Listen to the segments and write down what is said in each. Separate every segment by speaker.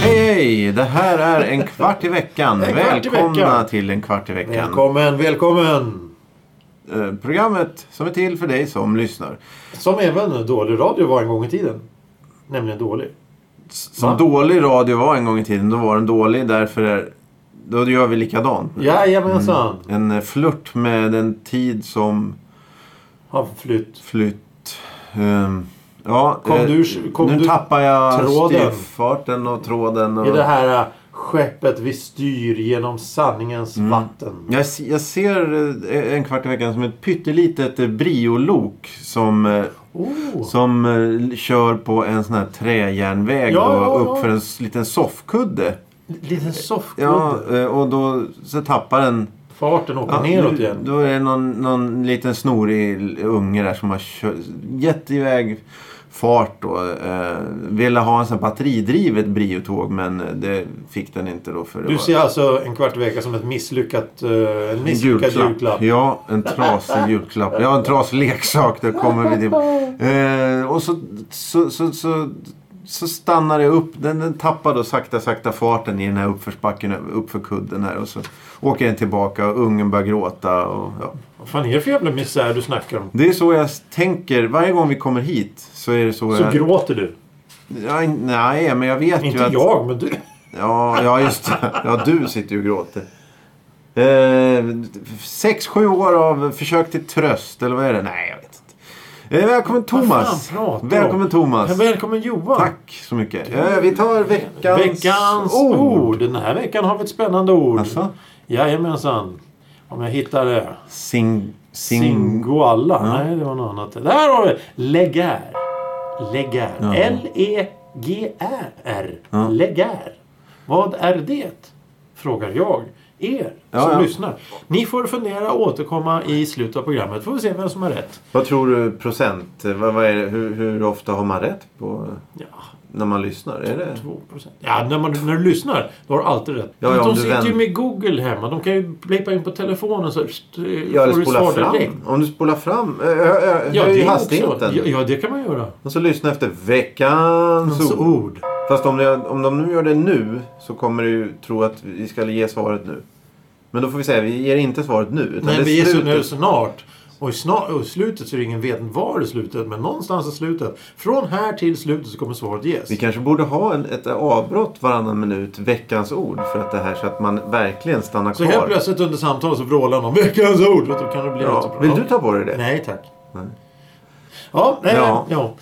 Speaker 1: Hej! Det här är En kvart i veckan.
Speaker 2: En kvart i
Speaker 1: Välkomna
Speaker 2: veckan.
Speaker 1: till En kvart i veckan.
Speaker 2: Välkommen, välkommen!
Speaker 1: Eh, Programmet som är till för dig som lyssnar.
Speaker 2: Som även dålig radio var en gång i tiden. Nämligen dålig.
Speaker 1: Som
Speaker 2: Va?
Speaker 1: dålig radio var en gång i tiden, då var den dålig. Därför är, då gör vi likadant.
Speaker 2: Jajamensan.
Speaker 1: En eh, flört med en tid som
Speaker 2: Har flytt.
Speaker 1: flytt. Ehm, ja,
Speaker 2: Kom
Speaker 1: eh,
Speaker 2: du- kom
Speaker 1: nu
Speaker 2: du
Speaker 1: tappar jag
Speaker 2: tråden?
Speaker 1: styrfarten och tråden. Och...
Speaker 2: I det här äh, skeppet vi styr genom sanningens
Speaker 1: Mm.
Speaker 2: vatten.
Speaker 1: Jag, jag ser eh, en kvart i veckan som ett pyttelitet eh, briolok som, eh,
Speaker 2: Oh.
Speaker 1: som eh, kör på en sån här träjärnväg
Speaker 2: Ja,
Speaker 1: och
Speaker 2: ja, ja.
Speaker 1: upp för en liten soffkudde.
Speaker 2: Liten soffkudde.
Speaker 1: Ja, eh, och då så tappar den...
Speaker 2: Farten åker
Speaker 1: Ja,
Speaker 2: neråt igen.
Speaker 1: Då är det någon, någon liten snorig unge där som har kört, gett iväg fart då. Eh, ville ha en sån batteridrivet briotåg men det fick den inte då. För
Speaker 2: Du
Speaker 1: var-
Speaker 2: ser alltså en kvart i veckan som ett misslyckat, uh, en misslyckad julklapp.
Speaker 1: Ja, en trasig julklapp. Ja, en trasig leksak. Det kommer vi till. Eh, och så, så, så, så, så stannar det upp. Den, den tappar då sakta, sakta farten i den här uppförsbacken uppför kudden här. Och så åker den tillbaka och ungen börjar gråta. Och, ja.
Speaker 2: Vad fan är det för jävla misär du snackar om?
Speaker 1: Det är så jag tänker. Varje gång vi kommer hit så är det så,
Speaker 2: Så
Speaker 1: jag...
Speaker 2: gråter du.
Speaker 1: Ja, nej, men jag vet ju
Speaker 2: Inte
Speaker 1: att...
Speaker 2: jag, men du.
Speaker 1: Ja, ja just det. Ja, du sitter ju och gråter. Eh, sex, sju år av försök till tröst, eller vad är det? Nej, jag vet inte. Eh, välkommen
Speaker 2: Vad
Speaker 1: Thomas.
Speaker 2: fan pratar du om?
Speaker 1: Välkommen Thomas.
Speaker 2: Välkommen Johan.
Speaker 1: Tack så mycket. Eh, vi tar veckans,
Speaker 2: Veckans ord. Den här veckan har vi ett spännande ord.
Speaker 1: Alltså?
Speaker 2: Jajamensan. Om jag hittar det.
Speaker 1: Sing, sing,
Speaker 2: Singoalla.
Speaker 1: Ja.
Speaker 2: Nej, det var något annat. Där har vi Legär. Legär.
Speaker 1: Ja.
Speaker 2: L-E-G-R.
Speaker 1: Ja.
Speaker 2: Legär. Vad är det? Frågar jag er som
Speaker 1: ja.
Speaker 2: lyssnar. Ni får fundera och återkomma i slutet av programmet. Får vi se vem som har rätt.
Speaker 1: Vad tror du procent? Eh, Vad, vad det? Hur, hur ofta har man rätt på
Speaker 2: Ja,
Speaker 1: när man lyssnar? Är det?
Speaker 2: 2 procent. Ja, när, man, när du lyssnar, då har du alltid rätt.
Speaker 1: Ja, ja,
Speaker 2: de sitter ju
Speaker 1: vänt-
Speaker 2: med Google hemma. De kan ju blippa in på telefonen så st-
Speaker 1: Ja, eller
Speaker 2: får du
Speaker 1: spola
Speaker 2: svar
Speaker 1: fram.
Speaker 2: direkt.
Speaker 1: Om du spolar fram. Äh, äh,
Speaker 2: Ja,
Speaker 1: höj hastigheten.
Speaker 2: ja, det kan man göra.
Speaker 1: Och så lyssna efter veckans ord.
Speaker 2: ord.
Speaker 1: Fast om, det, om de nu gör det nu så kommer du tro att vi ska ge svaret nu. Men då får vi säga vi ger inte svaret nu. Utan
Speaker 2: Nej,
Speaker 1: det
Speaker 2: vi så
Speaker 1: slutet.
Speaker 2: nu snart. Och i, snart, och i slutet så är det ingen vet var i slutet. Men någonstans i slutet. Från här till slutet så kommer svaret ges.
Speaker 1: Vi kanske borde ha en, ett avbrott varannan minut, veckans ord. För att det här så att man verkligen stannar
Speaker 2: Så
Speaker 1: kvar.
Speaker 2: helt plötsligt under samtalet så vrålar någon veckans ord. Då kan det bli
Speaker 1: ja. Vill du ta på dig det?
Speaker 2: Nej tack.
Speaker 1: Nej.
Speaker 2: Ja, nej,
Speaker 1: ja.
Speaker 2: ja.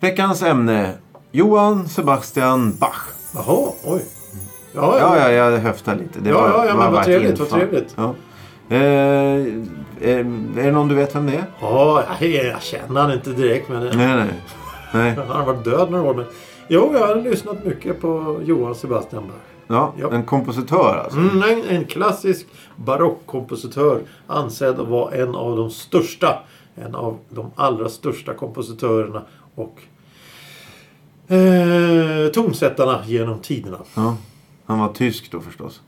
Speaker 1: Veckans ämne. Johan Sebastian Bach.
Speaker 2: Jaha, oj. Ja,
Speaker 1: Ja, ja, jag höftar lite. Det
Speaker 2: Ja,
Speaker 1: var,
Speaker 2: ja, ja,
Speaker 1: var
Speaker 2: men vad trevligt, vad trevligt.
Speaker 1: Ja. Eh, är, är det någon du vet vem det är?
Speaker 2: Ja, jag, jag känner han inte direkt men
Speaker 1: Nej, nej. nej.
Speaker 2: han har varit död några år. Men jo, jag har lyssnat mycket på Johan Sebastian Bach.
Speaker 1: Ja,
Speaker 2: Ja.
Speaker 1: en kompositör alltså.
Speaker 2: Mm, en, en klassisk barockkompositör ansedd att vara en av de största. En av de allra största kompositörerna och eh, tonsättarna genom tiderna.
Speaker 1: Ja. Han var tysk då förstås.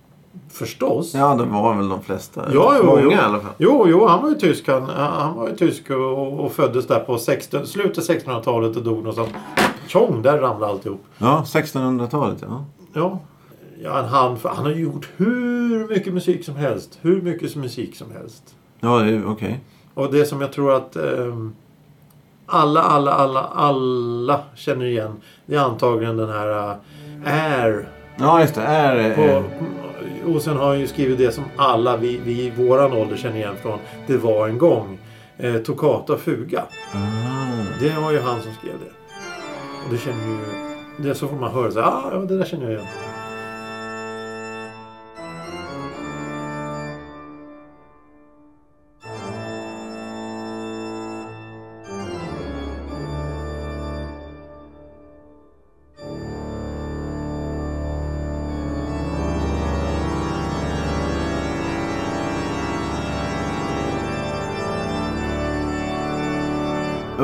Speaker 2: Förstås.
Speaker 1: Ja, det var väl de flesta.
Speaker 2: Ja, jo,
Speaker 1: Många
Speaker 2: jo.
Speaker 1: i alla fall.
Speaker 2: Jo, jo, han var ju tysk. Han, han var ju tysk och, och föddes där på 16, slutet 1600-talet och dog någonstans. Tjong, där ramlade alltihop.
Speaker 1: Ja, 1600-talet ja.
Speaker 2: Ja. Ja, han, han har gjort hur mycket musik som helst. Hur mycket musik som helst.
Speaker 1: Ja, det okej.
Speaker 2: Och det som jag tror att ehm, alla, alla, alla, alla känner igen. Det är antagligen den här uh, Air.
Speaker 1: Ja, just det. Är,
Speaker 2: På, och sen har han ju skrivit det som alla vi, vi i våran ålder känner igen från Det var en gång. Eh, Toccata Fuga.
Speaker 1: ah.
Speaker 2: Det var ju han som skrev det. Och det känner ju... Det så får man höra så här, ah, ja det där känner jag igen.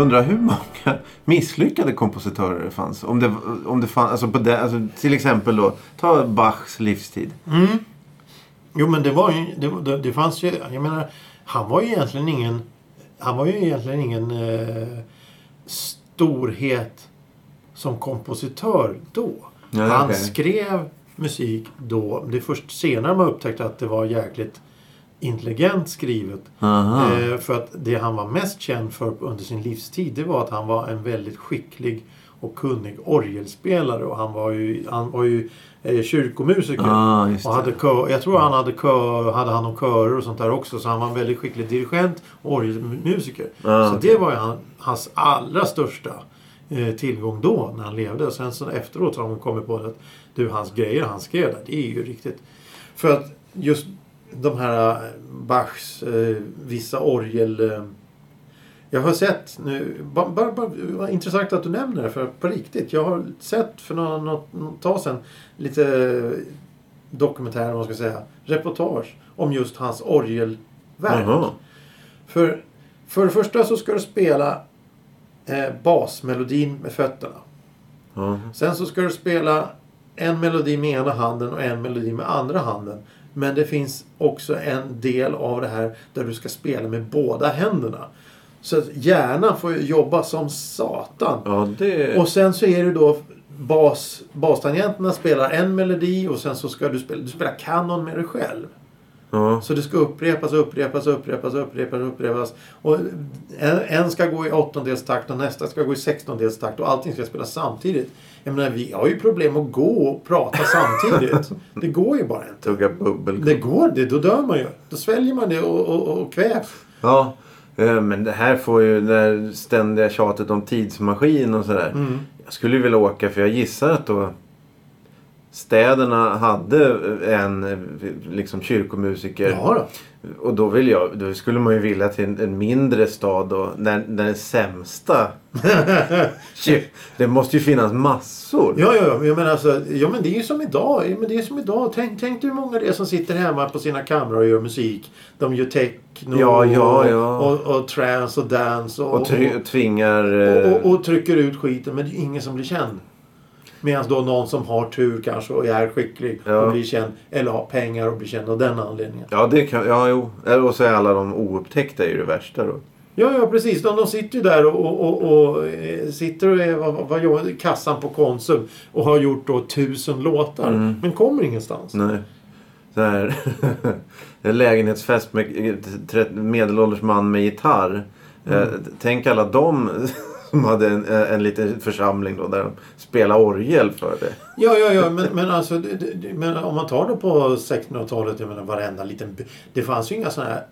Speaker 1: Undrar hur många misslyckade kompositörer det fanns. Om det, om det fanns, alltså på det, alltså till exempel då, ta Bachs livstid.
Speaker 2: Mm. Jo men det var ju, det, det, fanns ju, jag menar, han var ju egentligen ingen, han var ju egentligen ingen eh, storhet som kompositör då.
Speaker 1: Nej,
Speaker 2: han
Speaker 1: okej.
Speaker 2: skrev musik då. Det är först senare man upptäckte att det var jäkligt intelligent skrivet. Eh, för att det han var mest känd för under sin livstid det var att han var en väldigt skicklig och kunnig orgelspelare. Och han var ju, han var ju eh, kyrkomusiker.
Speaker 1: Ah,
Speaker 2: och hade kör, jag tror han hade, kör, hade hand om körer och sånt där också. Så han var en väldigt skicklig dirigent och orgelmusiker.
Speaker 1: Ah,
Speaker 2: så
Speaker 1: okej.
Speaker 2: det var ju han, hans allra största eh, tillgång då när han levde. Och sen så efteråt har de kommit på att du, hans grejer han skrev där, det är ju riktigt. För att just de här eh, Bachs eh, vissa orgel... Eh, jag har sett nu, bara, bara, bara, intressant att du nämner det för på riktigt. Jag har sett för något, något, något tag sedan lite dokumentärer, vad man ska säga, reportage om just hans orgelverk.
Speaker 1: Jaha.
Speaker 2: För, för det första så ska du spela eh, basmelodin med fötterna.
Speaker 1: Ja.
Speaker 2: Sen så ska du spela en melodi med ena handen och en melodi med andra handen. Men det finns också en del av det här där du ska spela med båda händerna. Så att hjärnan får jobba som satan.
Speaker 1: ja, det...
Speaker 2: Och sen så är det då bas, bastangenterna spelar en melodi och sen så ska du spela, du spelar kanon med dig själv.
Speaker 1: Ja.
Speaker 2: Så det ska upprepas, upprepas, upprepas, upprepas, upprepas. Och en, en ska gå i åttondelstakt och nästa ska gå i sextondelstakt och allting ska spelas samtidigt. Jag menar, vi har ju problem att gå och prata samtidigt. Det går ju bara inte.
Speaker 1: Tugga bubbel.
Speaker 2: Det går det, då dör man ju. Då sväljer man det och, och, och kvävs.
Speaker 1: Ja, eh, men det här får ju det här ständiga tjatet om tidsmaskin och sådär.
Speaker 2: Mm.
Speaker 1: Jag skulle ju vilja åka för jag gissar att då städerna hade en liksom kyrkomusiker.
Speaker 2: Ja då.
Speaker 1: Och då, vill jag, då skulle man ju vilja till en, en mindre stad då. Där, där den sämsta... Det måste ju finnas massor.
Speaker 2: Ja, ja, ja. Jag menar alltså, ja, men det är ju som idag. Ja, men det är som idag. Tänk, tänk dig hur många det är som sitter hemma på sina kameror och gör musik. De gör techno
Speaker 1: Ja, ja, ja.
Speaker 2: Och, och, och trance och dance. Och,
Speaker 1: Och try- tvingar...
Speaker 2: och,
Speaker 1: eh,
Speaker 2: och, och trycker ut skiten. Men det är ingen som blir känd. Medan då någon som har tur kanske och är skicklig
Speaker 1: Ja.
Speaker 2: och blir känd. Eller har pengar och blir känd av den anledningen.
Speaker 1: Ja, det kan... Ja, jo. Eller- Och så är alla de oupptäckta ju det värsta då.
Speaker 2: Ja, ja precis. De, de sitter ju där och, och, och, och eh, sitter och är vad, vad gör, kassan på Konsum och har gjort då tusen låtar.
Speaker 1: Mm.
Speaker 2: Men kommer ingenstans.
Speaker 1: Nej. Så här, en lägenhetsfest med tre- medelålders man med gitarr. Eh, tänk alla de som hade en, en liten församling då där de spelade orgel för det.
Speaker 2: Ja, ja, ja, men, men alltså det, det, men om man tar det på 1600-talet, jag menar varenda liten by. Det fanns ju inga sådana här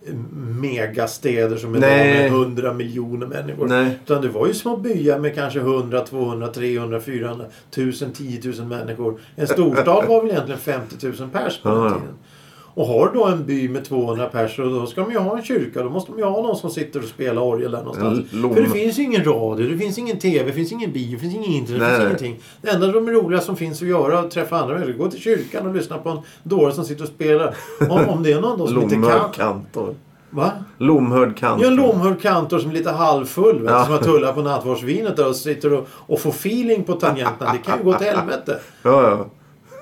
Speaker 2: megastäder som idag med 100 miljoner människor.
Speaker 1: Nej.
Speaker 2: Utan det var ju små byar med kanske 100, 200, 300, 400, 1000, 10 000 människor. En storstad var väl egentligen 50 000 pers på den tiden. Och har då en by med 200 pers och då ska man ju ha en kyrka. Då måste man ju ha någon som sitter och spelar orgel där någonstans.
Speaker 1: Lom.
Speaker 2: För det finns ju ingen radio, det finns ingen TV, det finns ingen bio, det finns ingen internet, det
Speaker 1: Nej,
Speaker 2: finns
Speaker 1: nej.
Speaker 2: ingenting. Det enda de roliga som finns att göra är att träffa andra människor. Gå till kyrkan och lyssna på en dåre som sitter och spelar. Om, om det är någon då som inte kan...
Speaker 1: kantor.
Speaker 2: Va?
Speaker 1: Lomhörd kantor.
Speaker 2: Ja, lomhörd kantor som är lite halvfull.
Speaker 1: Ja.
Speaker 2: Som har tullat på nattvardsvinet där och sitter och, och får feeling på tangenterna. Det kan ju gå till helvete.
Speaker 1: Ja,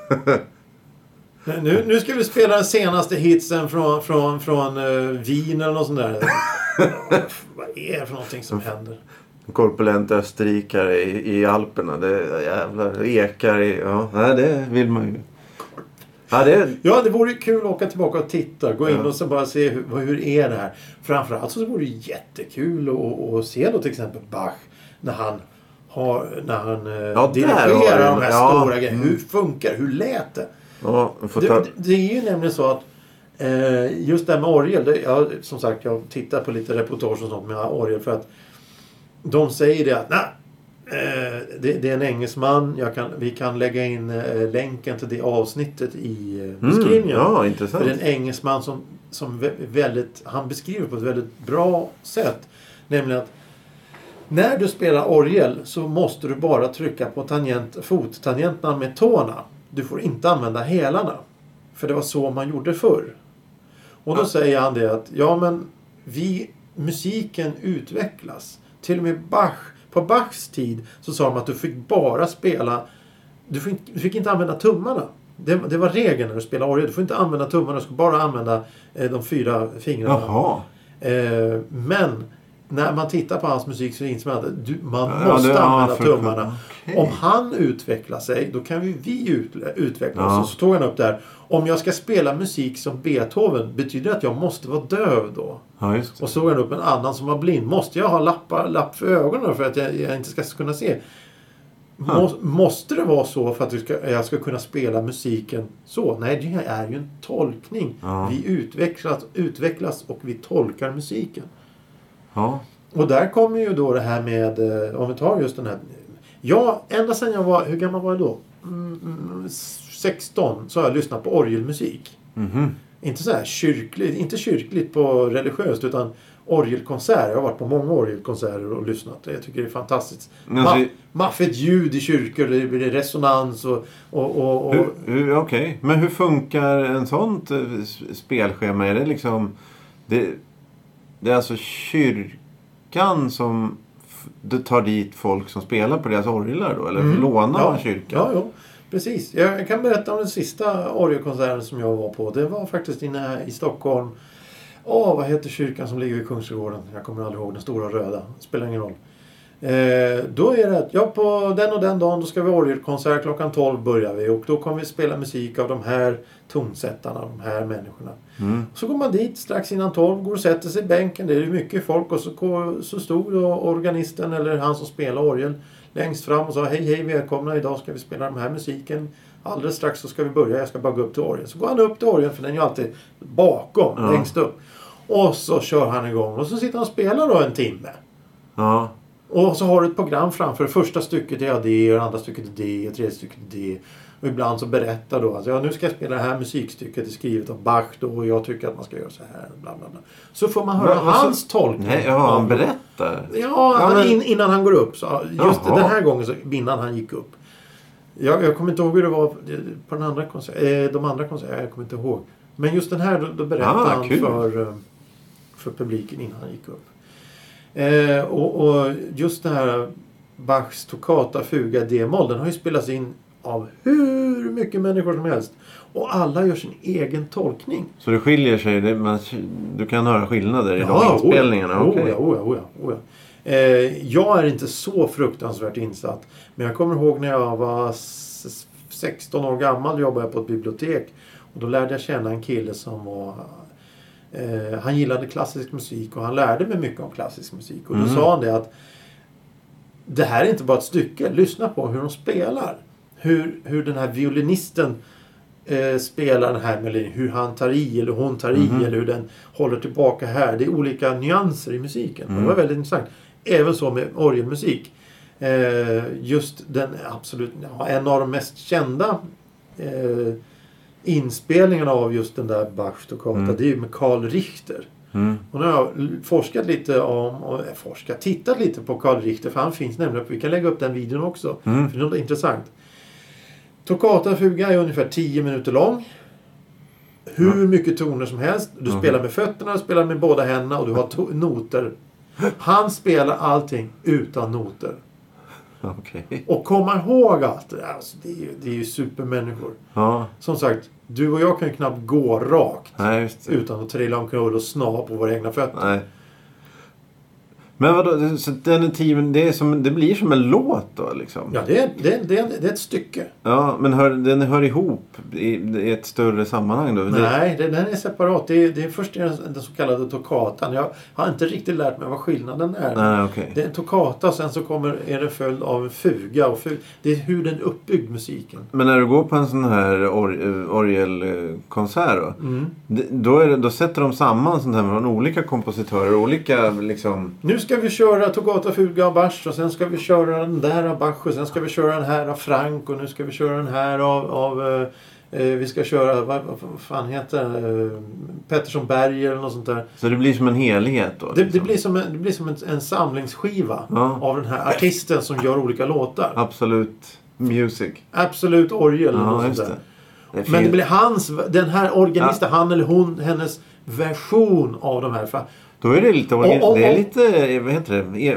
Speaker 1: ja.
Speaker 2: Nu, nu ska vi spela den senaste hitsen från, från, från uh, Wien eller något sånt där. Vad är det för någonting som händer?
Speaker 1: En korpulent österrikare i, i Alperna. Det jävlar ekar i... Ja, nej, det vill man ju. Ja, det...
Speaker 2: Ja, det vore kul att åka tillbaka och titta. Gå in
Speaker 1: Ja.
Speaker 2: och så bara se hur, hur är det här. Framförallt så vore det jättekul att, att se då till exempel Bach när han har, när han eh,
Speaker 1: Ja,
Speaker 2: dirigerar de här
Speaker 1: ja.
Speaker 2: stora grejerna.
Speaker 1: Mm.
Speaker 2: Hur funkar Hur lät det?
Speaker 1: Ja, ta...
Speaker 2: det, det är ju nämligen så att eh, just det här med orgel. Det, jag, som sagt, jag tittar på lite reportage och sånt med orgel för att de säger det att nej, eh, det, det är en engelsman. Jag kan, vi kan lägga in eh, länken till det avsnittet i eh, beskrivningen.
Speaker 1: Mm, ja,
Speaker 2: För
Speaker 1: intressant.
Speaker 2: det är en engelsman som, som vä- väldigt, han beskriver på ett väldigt bra sätt. Nämligen att när du spelar orgel så måste du bara trycka på tangent, fottangenterna med tårna. Du får inte använda hälarna. För det var så man gjorde förr. Och då säger han det att ja men vi, musiken utvecklas. Till och med Bach På Bachs tid så sa de att du fick bara spela... Du fick, du fick inte använda tummarna. Det, det var regeln när du spelar orgel. Du får inte använda tummarna. Du ska bara använda eh, de fyra fingrarna. Eh, men när man tittar på hans musik så inser man att du, man
Speaker 1: Ja,
Speaker 2: måste
Speaker 1: det- ja,
Speaker 2: använda
Speaker 1: för-
Speaker 2: tummarna.
Speaker 1: okej.
Speaker 2: Om han utvecklar sig, då kan vi, vi ut, utveckla oss.
Speaker 1: Ja.
Speaker 2: Så tog han upp det här. Om jag ska spela musik som Beethoven, betyder det att jag måste vara döv då?
Speaker 1: Ja.
Speaker 2: Och så tog han upp en annan som var blind. Måste jag ha lappar, lapp för ögonen för att jag, jag inte ska kunna se? Må, måste det vara så för att ska, jag ska kunna spela musiken så? Nej, det är ju en tolkning.
Speaker 1: Ja.
Speaker 2: Vi utvecklas, utvecklas och vi tolkar musiken.
Speaker 1: Ja.
Speaker 2: Och där kommer ju då det här med, eh, om vi tar just den här. Ja, ända sedan jag var, hur gammal var jag då? Mm, mm, 16 så har jag lyssnat på orgelmusik.
Speaker 1: Mhm.
Speaker 2: Inte så här kyrkligt, inte kyrkligt på religiöst utan orgelkonserter. Jag har varit på många orgelkonserter och lyssnat. Jag tycker det är fantastiskt.
Speaker 1: Men alltså-
Speaker 2: Ma- maffigt ljud i kyrkor, det blir resonans och... och, och, och
Speaker 1: Okej, men hur funkar en sånt eh, spelschema? Är det liksom... Det, det är alltså kyrkan som det tar dit folk som spelar på deras orglar då? Eller lånar man kyrkan?
Speaker 2: Ja, ja, precis. Jag kan berätta om den sista orgelkonserten som jag var på. Det var faktiskt inne i Stockholm. Åh, vad heter kyrkan som ligger vid Kungsträdgården? Jag kommer aldrig ihåg. Den stora röda. Spelar ingen roll. Eh, då är det att ja, på den och den dagen då ska vi ha orgelkonsert. Klockan 12 börjar vi och då kommer vi spela musik av de här tonsättarna, de här människorna.
Speaker 1: Mm.
Speaker 2: Så går man dit strax innan 12, går och sätter sig i bänken. Det är ju mycket folk och så, ko- så stod organisten eller han som spelar orgel längst fram och sa hej hej välkomna idag ska vi spela den här musiken. Alldeles strax så ska vi börja, jag ska bara gå upp till orgeln. Så går han upp till orgeln för den är ju alltid bakom,
Speaker 1: Ja.
Speaker 2: längst upp. Och så kör han igång och så sitter han och spelar då en timme.
Speaker 1: Ja.
Speaker 2: Och så har du ett program framför. Första stycket är det, och andra stycket är det, och tredje stycket är det. Och ibland så berättar då att ja, nu ska jag spela det här musikstycket. Det är skrivet av Bach då och jag tycker att man ska göra så här. Bla, bla, bla. Så får man höra
Speaker 1: Men vad så-
Speaker 2: hans tolkning.
Speaker 1: Nej, ja, han berättar.
Speaker 2: Ja,
Speaker 1: Ja, men-
Speaker 2: in, innan han går upp. Så just
Speaker 1: Jaha.
Speaker 2: den här gången, så, innan han gick upp. Jag, jag kommer inte ihåg hur det var på den andra konserten. Eh, de andra konserterna. Jag kommer inte ihåg. Men just den här, då, då berättade
Speaker 1: Ah,
Speaker 2: han
Speaker 1: kul.
Speaker 2: för, eh, för publiken innan han gick upp. Eh, och, och just det här Bachs Toccata Fuga D-moll. Den har ju spelats in av hur mycket människor som helst. Och alla gör sin egen tolkning.
Speaker 1: Så det skiljer sig? Det, man, du kan höra skillnader i de
Speaker 2: Ja,
Speaker 1: inspelningarna?
Speaker 2: Oh ja, oh ja, oh ja, oh ja. Eh, jag är inte så fruktansvärt insatt. Men jag kommer ihåg när jag var s- 16 år gammal jobbade jag på ett bibliotek. Och då lärde jag känna en kille som var... Eh, han gillade klassisk musik och han lärde mig mycket om klassisk musik. Och då
Speaker 1: Mm.
Speaker 2: sa han det att det här är inte bara ett stycke. Lyssna på hur de spelar. Hur, hur den här violinisten eh, spelar den här melodin. Hur han tar i eller hon tar i
Speaker 1: Mhm.
Speaker 2: eller hur den håller tillbaka här. Det är olika nyanser i musiken. Och
Speaker 1: Mm.
Speaker 2: det var väldigt intressant. Även så med orgelmusik. Eh, just den absolut, ja, en av de mest kända eh, inspelningarna av just den där Bachs toccata.
Speaker 1: Mm.
Speaker 2: Det är ju med Karl Richter.
Speaker 1: Mm.
Speaker 2: Och nu har jag forskat lite om, och, eh, forskat, tittat lite på Karl Richter för han finns nämligen, vi kan lägga upp den videon också.
Speaker 1: Mm.
Speaker 2: För det är intressant. Toccata Fuga är ungefär 10 minuter lång. Hur mycket toner som helst. Du
Speaker 1: Mhm.
Speaker 2: spelar med fötterna, du spelar med båda händerna och du har noter. Han spelar allting utan noter.
Speaker 1: Okej.
Speaker 2: Och komma ihåg allt det där. Alltså, det, är ju, det är ju supermänniskor.
Speaker 1: Ja.
Speaker 2: Som sagt, du och jag kan ju knappt gå rakt
Speaker 1: Nej,
Speaker 2: utan att trilla omkull och sna på våra egna fötter.
Speaker 1: Nej. Men vadå, så den min- det, är som, det blir som en låt då liksom?
Speaker 2: Ja, det är, det, är, det, är, det är ett stycke.
Speaker 1: Ja, men hör, den hör ihop i, i ett större sammanhang då?
Speaker 2: Nej, det, den är separat. Det är, det är först den, så kallade toccatan. Jag har inte riktigt lärt mig vad skillnaden är.
Speaker 1: nej, okej.
Speaker 2: Det är en toccata och sen så kommer, är det följd av en fuga. Och fu, det är hur den är uppbyggd musiken.
Speaker 1: Men när du går på en sån här or, orgelkonsert då?
Speaker 2: Mm.
Speaker 1: Då, är det, då sätter de samman sånt här från olika kompositörer, olika liksom...
Speaker 2: Nu ska vi köra Toccata Fuga av Bach och sen ska vi köra den där av Bach och sen ska vi köra den här av Frank och nu ska vi köra den här av... av eh, eh, vi ska köra, vad, vad fan heter? Eh, Pettersson Berg eller något sånt där.
Speaker 1: Så det blir som en helhet då?
Speaker 2: Det, det
Speaker 1: liksom.
Speaker 2: blir som, en, det blir som en, en samlingsskiva
Speaker 1: Ja.
Speaker 2: av den här artisten som gör olika låtar.
Speaker 1: Absolut Music.
Speaker 2: Absolut orgel eller
Speaker 1: Ja,
Speaker 2: något sånt där.
Speaker 1: det.
Speaker 2: Men det blir hans, den här organisten, han eller hon, hennes version av de här.
Speaker 1: Då är det lite...
Speaker 2: Och- och-
Speaker 1: det är lite... Vad heter det? E-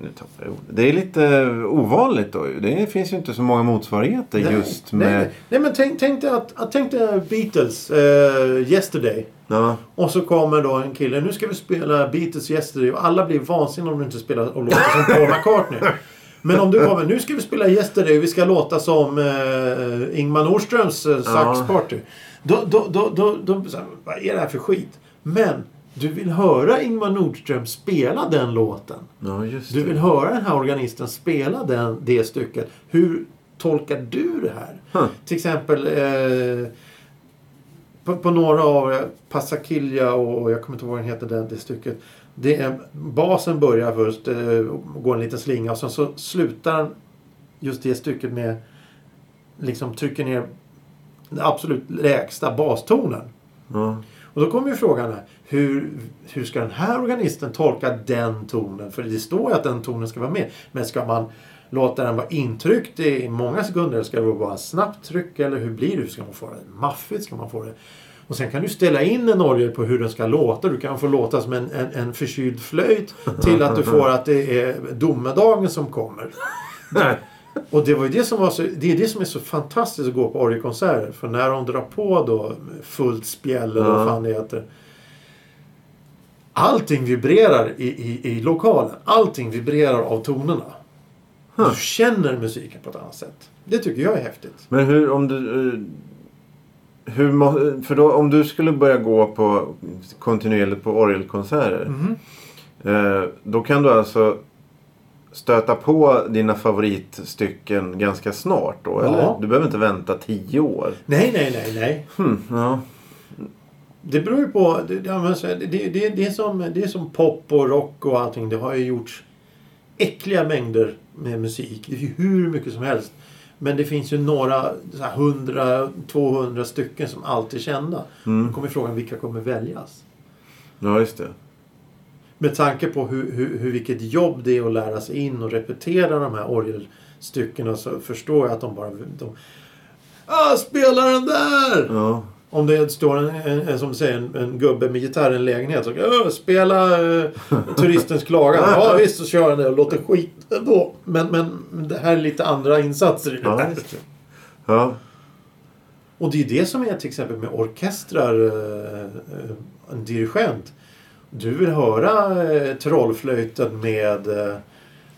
Speaker 1: nu tappar jag ordet. Det är lite ovanligt då. Det finns ju inte så många motsvarigheter
Speaker 2: Nej,
Speaker 1: just
Speaker 2: nej,
Speaker 1: med...
Speaker 2: nej, nej, men tänk, tänk dig att, tänk dig Beatles eh, Yesterday.
Speaker 1: Ja.
Speaker 2: Och så kommer då en kille. Nu ska vi spela Beatles Yesterday. Och alla blir vansinniga om du inte spelar och låter som Paul McCartney. Men om du kommer. Nu ska vi spela Yesterday. Vi ska låta som eh, Ingmar Nordströms eh, Sax
Speaker 1: Ja.
Speaker 2: Party. Då, då, då, då, då, vad är det här för skit? Men du vill höra Ingmar Nordström spela den låten.
Speaker 1: ja,
Speaker 2: Du vill höra den här organisten spela den, det stycket. Hur tolkar du det här?
Speaker 1: Huh.
Speaker 2: Till exempel eh, på, på några av eh, Passakilja och jag kommer inte ihåg vad den heter det, det stycket. Det är, basen börjar först, eh, går en liten slinga och sen så slutar just det stycket med liksom trycker ner den absolut lägsta bastonen.
Speaker 1: Ja.
Speaker 2: Och då kommer ju frågan här. Hur, hur ska den här organisten tolka den tonen? För det står ju att den tonen ska vara med. Men ska man låta den vara intryckt i många sekunder? Eller ska det vara snabbt tryck? Eller hur blir det? Hur ska man få det maffigt? Ska man få det... Och sen kan du ställa in en orgel på hur den ska låta. Du kan få låta som en, en, en förkyld flöjt till att du får att det är domedagen som kommer. Och det var ju det som var så, det är det som är så fantastiskt att gå på orgelkonserter. För när de drar på då fullt spjäll eller vad fan det heter. Allting vibrerar i, i, i lokalen. Allting vibrerar av tonerna. Du känner musiken på ett annat sätt. Det tycker jag är häftigt.
Speaker 1: Men hur om du... eh, Hur, för då, om du skulle börja gå på kontinuerligt på orgelkonserter. Eh, då kan du alltså stöta på dina favoritstycken ganska snart då?
Speaker 2: Ja.
Speaker 1: Eller? Du behöver inte vänta tio år.
Speaker 2: Nej, nej, nej, nej.
Speaker 1: Hmm, ja.
Speaker 2: Det beror ju på. Det, det, det, det, är som, det är som pop och rock och allting. Det har ju gjorts äckliga mängder med musik. Det är hur mycket som helst. Men det finns ju några så här, 100-200 stycken som alltid är kända.
Speaker 1: Mm.
Speaker 2: Då kommer frågan vilka kommer väljas?
Speaker 1: ja, just det.
Speaker 2: Med tanke på hur, hur, hur vilket jobb det är att lära sig in och repetera de här orgelstyckena så förstår jag att de bara... De, ah, spela den där!
Speaker 1: Ja.
Speaker 2: Om det står en, en, som säger, en, en gubbe med gitarr i en lägenhet. Så, "Åh, spela uh, Turistens klagan. Ja visst så kör han det och låter skit ändå. Men, men det här är lite andra insatser i det
Speaker 1: Ja,
Speaker 2: här.
Speaker 1: Ja.
Speaker 2: Och det är det som är till exempel med orkestrar. eh, eh, en dirigent. Du vill höra eh, trollflöjten med, eh,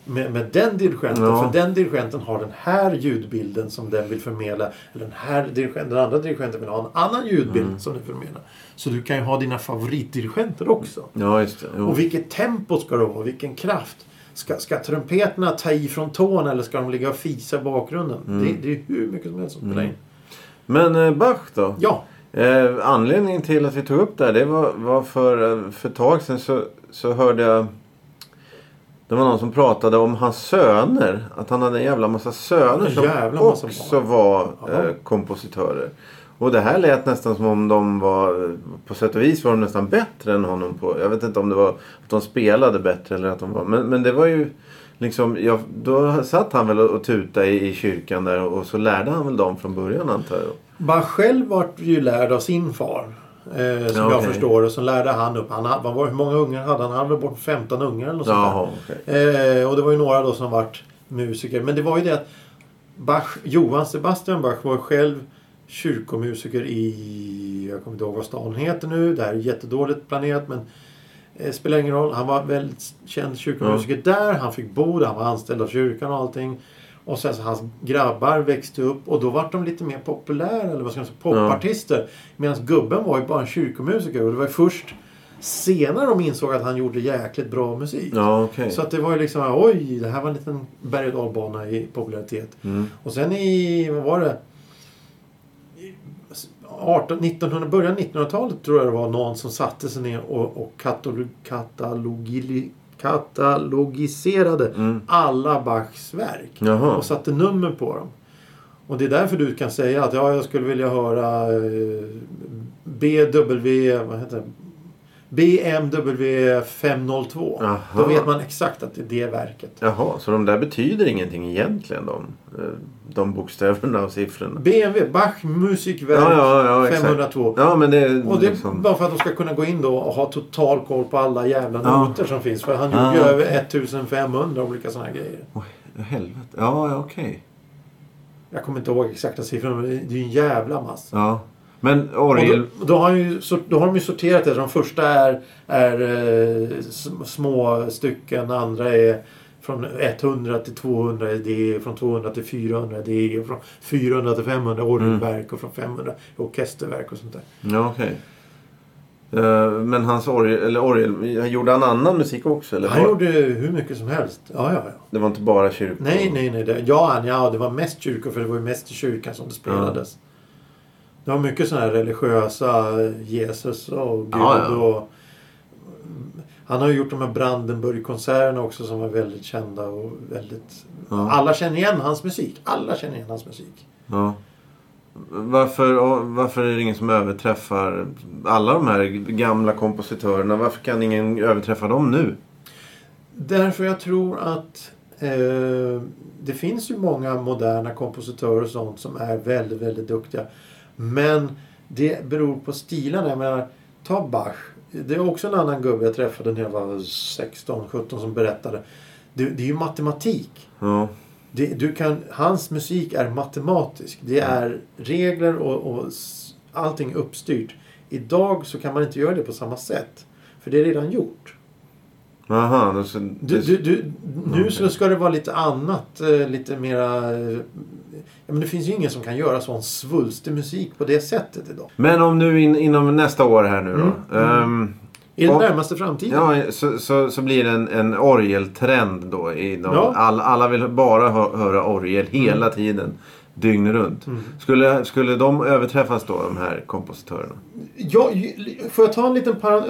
Speaker 2: med, med den dirigenten.
Speaker 1: Ja.
Speaker 2: För den dirigenten har den här ljudbilden som den vill förmedla. Eller den, här dirigenten, den andra dirigenten vill ha en annan ljudbild
Speaker 1: Mm.
Speaker 2: som den förmedlar. Så du kan ju ha dina favoritdirigenter också.
Speaker 1: ja, just det.
Speaker 2: Och vilket tempo ska det vara? Vilken kraft? Ska, ska trumpeterna ta i från tån eller ska de ligga och fisa i bakgrunden?
Speaker 1: Mm.
Speaker 2: Det, det är hur mycket som helst som spelar in.
Speaker 1: Men eh, Bach då?
Speaker 2: Ja.
Speaker 1: Eh, anledningen till att vi tog upp det här, det var, var för, eh, för ett tag sedan så, så hörde jag det var någon som pratade om hans söner. Att han hade en jävla massa söner
Speaker 2: En
Speaker 1: som
Speaker 2: massa
Speaker 1: också
Speaker 2: barn.
Speaker 1: var eh, kompositörer. Och det här lät nästan som om de var, på sätt och vis var de nästan bättre än honom. på Jag vet inte om det var att de spelade bättre eller att de var, men, men det var ju liksom, ja, då satt han väl och, tutade i, i kyrkan där och så lärde han väl dem från början antar jag.
Speaker 2: Bach själv vart ju lärd av sin far. Eh, som
Speaker 1: Ja,
Speaker 2: jag förstår och så lärde han upp. Han, vad var, hur många ungar hade han? Han hade bort 15 ungar eller något
Speaker 1: Jaha,
Speaker 2: sånt där. Eh, och det var ju några då som vart musiker. Men det var ju det att Bach, Johann Sebastian Bach var själv kyrkomusiker i, jag kommer inte ihåg vad stan heter nu. Det här är jättedåligt planerat men eh, spelar ingen roll. Han var väldigt känd kyrkomusiker där. Han fick bo där. Han var anställd av kyrkan och allting. Och sen så hans grabbar växte upp och då vart de lite mer populära eller vad ska man säga, popartister. Medan gubben var ju bara en kyrkomusiker och det var ju först senare de insåg att han gjorde jäkligt bra musik.
Speaker 1: Ja, okej.
Speaker 2: Så att det var ju liksom, oj, det här var en liten berg och dalbana i popularitet.
Speaker 1: Mm.
Speaker 2: Och sen i, vad var det? I 18, 1900, början av 1900-talet tror jag det var någon som satte sig ner och, och katalog, katalogili, katalogiserade
Speaker 1: Mm.
Speaker 2: alla Bachs verk.
Speaker 1: Jaha.
Speaker 2: Och satte nummer på dem. Och det är därför du kan säga att ja, jag skulle vilja höra eh, BW, vad heter det? BMW 502.
Speaker 1: Jaha.
Speaker 2: Då vet man exakt att det är det verket.
Speaker 1: Jaha, så de där betyder ingenting egentligen de, eh, de bokstäverna och siffrorna?
Speaker 2: BMW Bach Musikwerk
Speaker 1: Ja, ja, ja, exakt.
Speaker 2: 502.
Speaker 1: Ja, men det
Speaker 2: Och det är
Speaker 1: liksom...
Speaker 2: bara för att de ska kunna gå in då och ha total koll på alla jävla noter som finns. För han gjorde ju över 1500 olika sådana här grejer.
Speaker 1: Oj, helvete. Ja, okej.
Speaker 2: Jag kommer inte ihåg exakta siffror men det är ju en jävla massa.
Speaker 1: Ja. Men orgel...
Speaker 2: då, då, har ju, då har de ju sorterat det. De första är, är eh, sm- små stycken. Andra är från 100 till 200 idéer. Från 200 till 400 idéer. Från 400 till 500 orgelverk. Och från 500 orkesterverk och sånt där.
Speaker 1: Ja, okej. Eh, Men hans orgel, eller orgel, gjorde han annan musik också? Eller
Speaker 2: Han gjorde hur mycket som helst. Ja, ja, ja.
Speaker 1: Det var inte bara kyrkor?
Speaker 2: Nej, nej, nej. Det, ja, ja, det var mest kyrkor för det var ju mest i kyrkan som det spelades. Det var mycket sådana här religiösa Jesus och Gud
Speaker 1: Ja, ja.
Speaker 2: och... Han har ju gjort de här Brandenburg-konserterna också som var väldigt kända och väldigt...
Speaker 1: Ja.
Speaker 2: Alla känner igen hans musik. Alla känner igen hans musik.
Speaker 1: Ja. Varför, varför är det ingen som överträffar alla de här gamla kompositörerna? Varför kan ingen överträffa dem nu?
Speaker 2: Därför jag tror att eh, det finns ju många moderna kompositörer och sånt som är väldigt, väldigt duktiga. Men det beror på stilarna. Jag menar, ta Bach. Det är också en annan gubbe jag träffade när jag var 16-17 som berättade. Det, det är ju matematik.
Speaker 1: Ja.
Speaker 2: Det, du kan, hans musik är matematisk. Det är regler och, och allting uppstyrt. Idag så kan man inte göra det på samma sätt. För det är redan gjort.
Speaker 1: Aha, då så,
Speaker 2: Du, du, du, nu så ska det vara lite annat. eh, Lite mera... men det finns ju ingen som kan göra sån svulstig musik på det sättet idag.
Speaker 1: Men om nu in, inom nästa år här nu då.
Speaker 2: Mm,
Speaker 1: ehm,
Speaker 2: I den närmaste framtiden.
Speaker 1: ja, så, så, så blir det en, en orgeltrend då. I de,
Speaker 2: Ja.
Speaker 1: all, alla vill bara hö, höra orgel hela tiden. Dygnet runt.
Speaker 2: Mm.
Speaker 1: Skulle, skulle de överträffas då, de här kompositörerna?
Speaker 2: Ja, får jag ta en liten, para,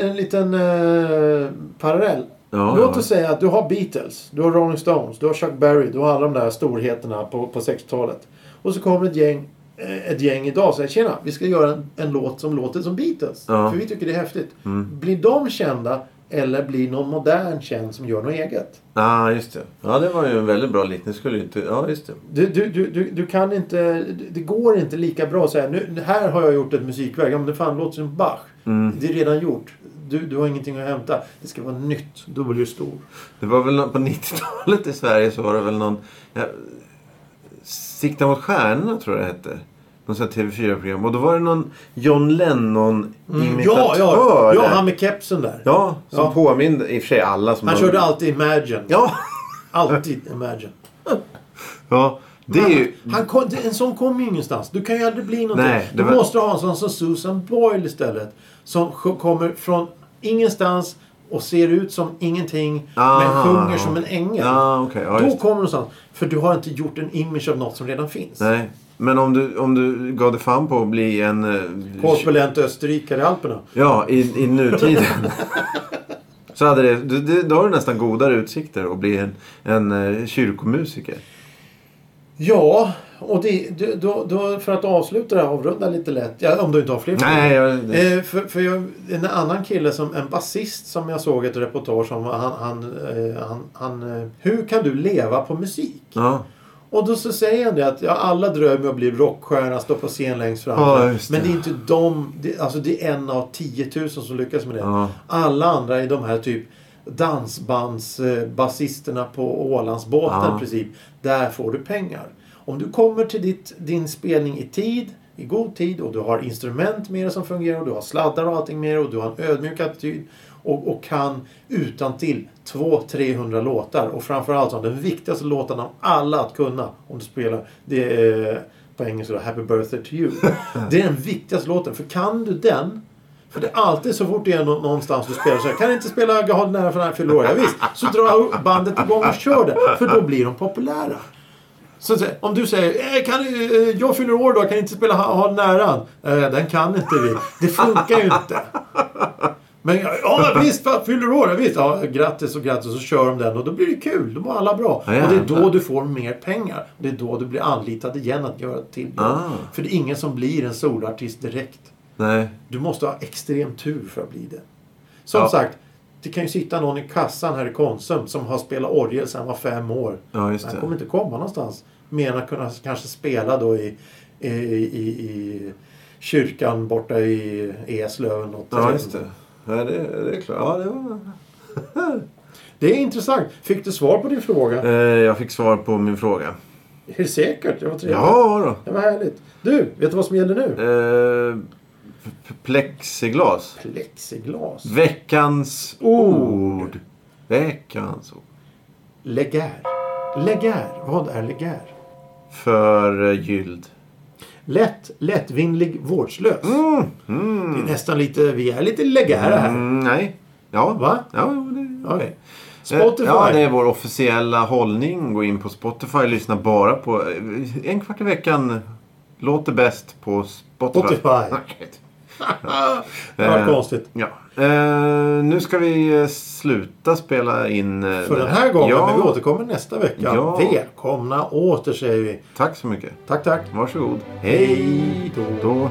Speaker 2: en liten eh, parallell?
Speaker 1: Ja,
Speaker 2: Låt oss säga att du har Beatles, du har Rolling Stones, du har Chuck Berry, du har alla de där storheterna på, på 60-talet. Och så kommer ett gäng, eh, ett gäng idag och säger Tjena, vi ska göra en, en låt som låter som Beatles.
Speaker 1: Ja.
Speaker 2: För vi tycker det är häftigt.
Speaker 1: Mm.
Speaker 2: Blir de kända eller blir någon modern känd som gör något eget?
Speaker 1: Ja, ah, just det. Ja, det var ju en väldigt bra liknelse. Skulle inte... Ja, just det.
Speaker 2: Du, du, du, du, du kan inte... Det går inte lika bra att säga nu, här har jag gjort ett musikverk. Ja men det fan låter som Bach.
Speaker 1: Mm.
Speaker 2: Det är redan gjort. Du, du har ingenting att hämta. Det ska vara nytt. Då blir du stor.
Speaker 1: Det var väl på 90-talet i Sverige så var det väl någon... Ja, Sikta mot stjärnorna tror jag det hette. Någon sån här TV4-program. Och då var det någon John Lennon-imitatör.
Speaker 2: ja, ja, ja,
Speaker 1: där.
Speaker 2: han med kepsen där.
Speaker 1: Ja, som
Speaker 2: Ja.
Speaker 1: påminde i och för sig alla som...
Speaker 2: Han
Speaker 1: har-
Speaker 2: körde alltid Imagine.
Speaker 1: Ja,
Speaker 2: Alltid Imagine.
Speaker 1: ja. Det är ju...
Speaker 2: Han kom, en sån kommer ju ingenstans. Du kan ju aldrig bli någonting.
Speaker 1: Nej, det
Speaker 2: du
Speaker 1: var-
Speaker 2: måste ha en sån som Susan Boyle istället. Som kommer från ingenstans och ser ut som ingenting. Men
Speaker 1: Ah.
Speaker 2: sjunger som en ängel.
Speaker 1: Okej. ja,
Speaker 2: Då
Speaker 1: just.
Speaker 2: kommer du någonstans. För du har inte gjort en image av något som redan finns.
Speaker 1: Nej. Men om du, om du gav dig fan på att bli en... eh,
Speaker 2: Korpulent österrikare i Alperna.
Speaker 1: Ja, i, i nutiden. så hade det, du- då har du nästan godare utsikter att bli en, en eh, kyrkomusiker.
Speaker 2: Ja, och det, det, då, då, för att avsluta det här, avrunda lite lätt. Ja, om du inte har fler.
Speaker 1: Nej, jag,
Speaker 2: Eh, för för jag, en annan kille, som, en basist som jag såg ett reportage om. Han, han, eh, han, han, eh, hur kan du leva på musik?
Speaker 1: ja.
Speaker 2: Och då så säger han det att ja, alla drömmer om att bli rockstjärna, stå på scen längst fram.
Speaker 1: Ja, det.
Speaker 2: Men det är inte de, det, alltså det är en av 10 000 som lyckas med det.
Speaker 1: Ja.
Speaker 2: Alla andra är de här typ dansbandsbasisterna på Ålandsbåten
Speaker 1: Ja.
Speaker 2: i princip. Där får du pengar. Om du kommer till ditt, din spelning i tid, i god tid och du har instrument med dig som fungerar och du har sladdar och allting med dig och du har en ödmjuk attityd och, och kan utan till 200-300 låtar och framförallt så den viktigaste låten av alla att kunna om du spelar det är på engelska då, Happy birthday to you. Det är den viktigaste låten för kan du den för det är alltid så fort det är nå- någonstans du spelar så här. Kan du inte spela Jag har det nära för nära fyller år? Ja, visst. Så drar bandet igång och kör det. För då blir de populära. Så om du säger eh, kan, eh, jag fyller år då, kan inte spela det nära? Eh, den kan inte vi. Det funkar ju inte. Men ja, visst, fyller år, visst. Ja, grattis och grattis. Så kör de den och då blir det kul. Då mår alla bra.
Speaker 1: Ja,
Speaker 2: och det är då du får mer pengar. Det är då du blir anlitad igen att göra ett till.
Speaker 1: Ah.
Speaker 2: För det är ingen som blir en soloartist direkt.
Speaker 1: Nej.
Speaker 2: Du måste ha extrem tur för att bli det. Som sagt, det kan ju sitta någon i kassan här i Konsum som har spelat orgel sedan han var fem år.
Speaker 1: Ja,
Speaker 2: Han kommer inte komma någonstans. Mer än att kunna kanske spela då i, i, i, i kyrkan borta i Eslöv. Något.
Speaker 1: Ja, just det. Ja, det, det är klart. Ja, det var...
Speaker 2: Det är intressant. Fick du svar på din fråga?
Speaker 1: Eh, jag fick svar på min fråga.
Speaker 2: Är det säkert? Det var trevligt.
Speaker 1: Ja då.
Speaker 2: Det var härligt. Du, vet du vad som gäller nu?
Speaker 1: Eh, plexiglas.
Speaker 2: Plexiglas.
Speaker 1: Veckans ord. Veckans ord.
Speaker 2: Legär. Legär. Vad är legär?
Speaker 1: Förgylld.
Speaker 2: Lätt, lättvindig, vårdslös.
Speaker 1: Mm, mm,
Speaker 2: Det är nästan lite, vi är lite legära här.
Speaker 1: mm, nej. Ja.
Speaker 2: Va?
Speaker 1: Ja, det...
Speaker 2: Okej. Spotify.
Speaker 1: Ja, det är vår officiella hållning. Gå in på Spotify och lyssna bara på... eh, En kvart i veckan låter bäst på Spotify.
Speaker 2: Spotify. Det var konstigt.
Speaker 1: Ja. Eh, nu ska vi eh, sluta spela in... eh,
Speaker 2: För den här gången,
Speaker 1: ja,
Speaker 2: men vi återkommer nästa vecka.
Speaker 1: Ja.
Speaker 2: Välkomna åter säger vi.
Speaker 1: Tack så mycket.
Speaker 2: Tack, tack.
Speaker 1: Varsågod.
Speaker 2: Hej då.
Speaker 1: då.